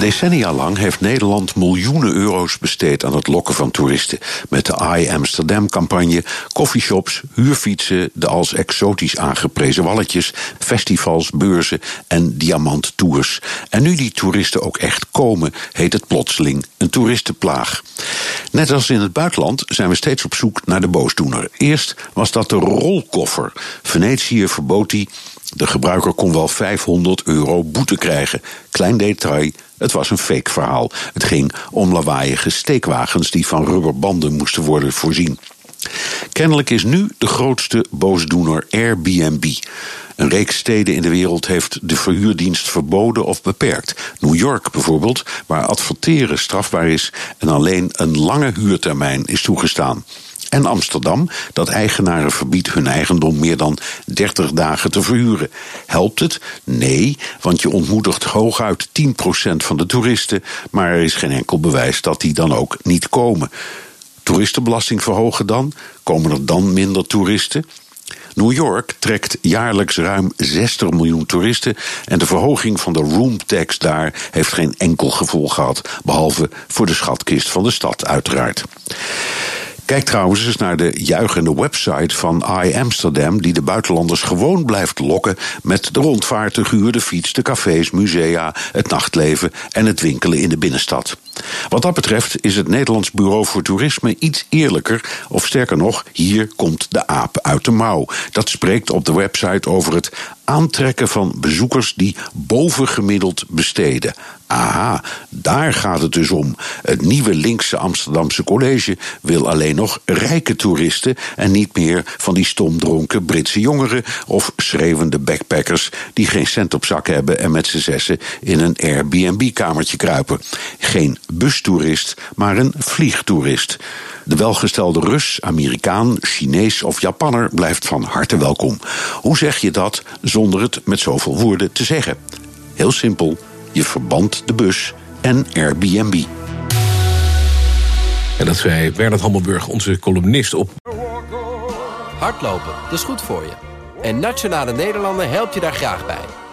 Decennia lang heeft Nederland miljoenen euro's besteed aan het lokken van toeristen. Met de I Amsterdam-campagne, coffeeshops, huurfietsen, de als exotisch aangeprezen walletjes, festivals, beurzen en diamanttours. En nu die toeristen ook echt komen, heet het plotseling een toeristenplaag. Net als in het buitenland zijn we steeds op zoek naar de boosdoener. Eerst was dat de rolkoffer. Venetië verbood die. De gebruiker kon wel 500 euro boete krijgen. Klein detail, het was een fake verhaal. Het ging om lawaaiige steekwagens die van rubberbanden moesten worden voorzien. Kennelijk is nu de grootste boosdoener Airbnb. Een reeks steden in de wereld heeft de verhuurdienst verboden of beperkt. New York bijvoorbeeld, waar adverteren strafbaar is en alleen een lange huurtermijn is toegestaan. En Amsterdam, dat eigenaren verbiedt hun eigendom meer dan 30 dagen te verhuren. Helpt het? Nee, want je ontmoedigt hooguit 10% van de toeristen, maar er is geen enkel bewijs dat die dan ook niet komen. Toeristenbelasting verhogen dan? Komen er dan minder toeristen? New York trekt jaarlijks ruim 60 miljoen toeristen en de verhoging van de room tax daar heeft geen enkel gevolg gehad, behalve voor de schatkist van de stad uiteraard. Kijk trouwens eens naar de juichende website van I Amsterdam, die de buitenlanders gewoon blijft lokken met de rondvaart, de huur, de fiets, de cafés, musea, het nachtleven en het winkelen in de binnenstad. Wat dat betreft is het Nederlands Bureau voor Toerisme iets eerlijker, of sterker nog, hier komt de aap uit de mouw. Dat spreekt op de website over het aantrekken van bezoekers die bovengemiddeld besteden. Aha, daar gaat het dus om. Het nieuwe linkse Amsterdamse college wil alleen nog rijke toeristen en niet meer van die stomdronken Britse jongeren of schreeuwende backpackers die geen cent op zak hebben en met z'n zessen in een Airbnb-kamertje kruipen. Geen bustoerist, maar een vliegtoerist. De welgestelde Rus, Amerikaan, Chinees of Japanner blijft van harte welkom. Hoe zeg je dat zonder het met zoveel woorden te zeggen? Heel simpel, je verband de bus en Airbnb. En dat zei Bernard Hammelburg, onze columnist, op Hardlopen, dat is goed voor je. En Nationale Nederlanden helpt je daar graag bij.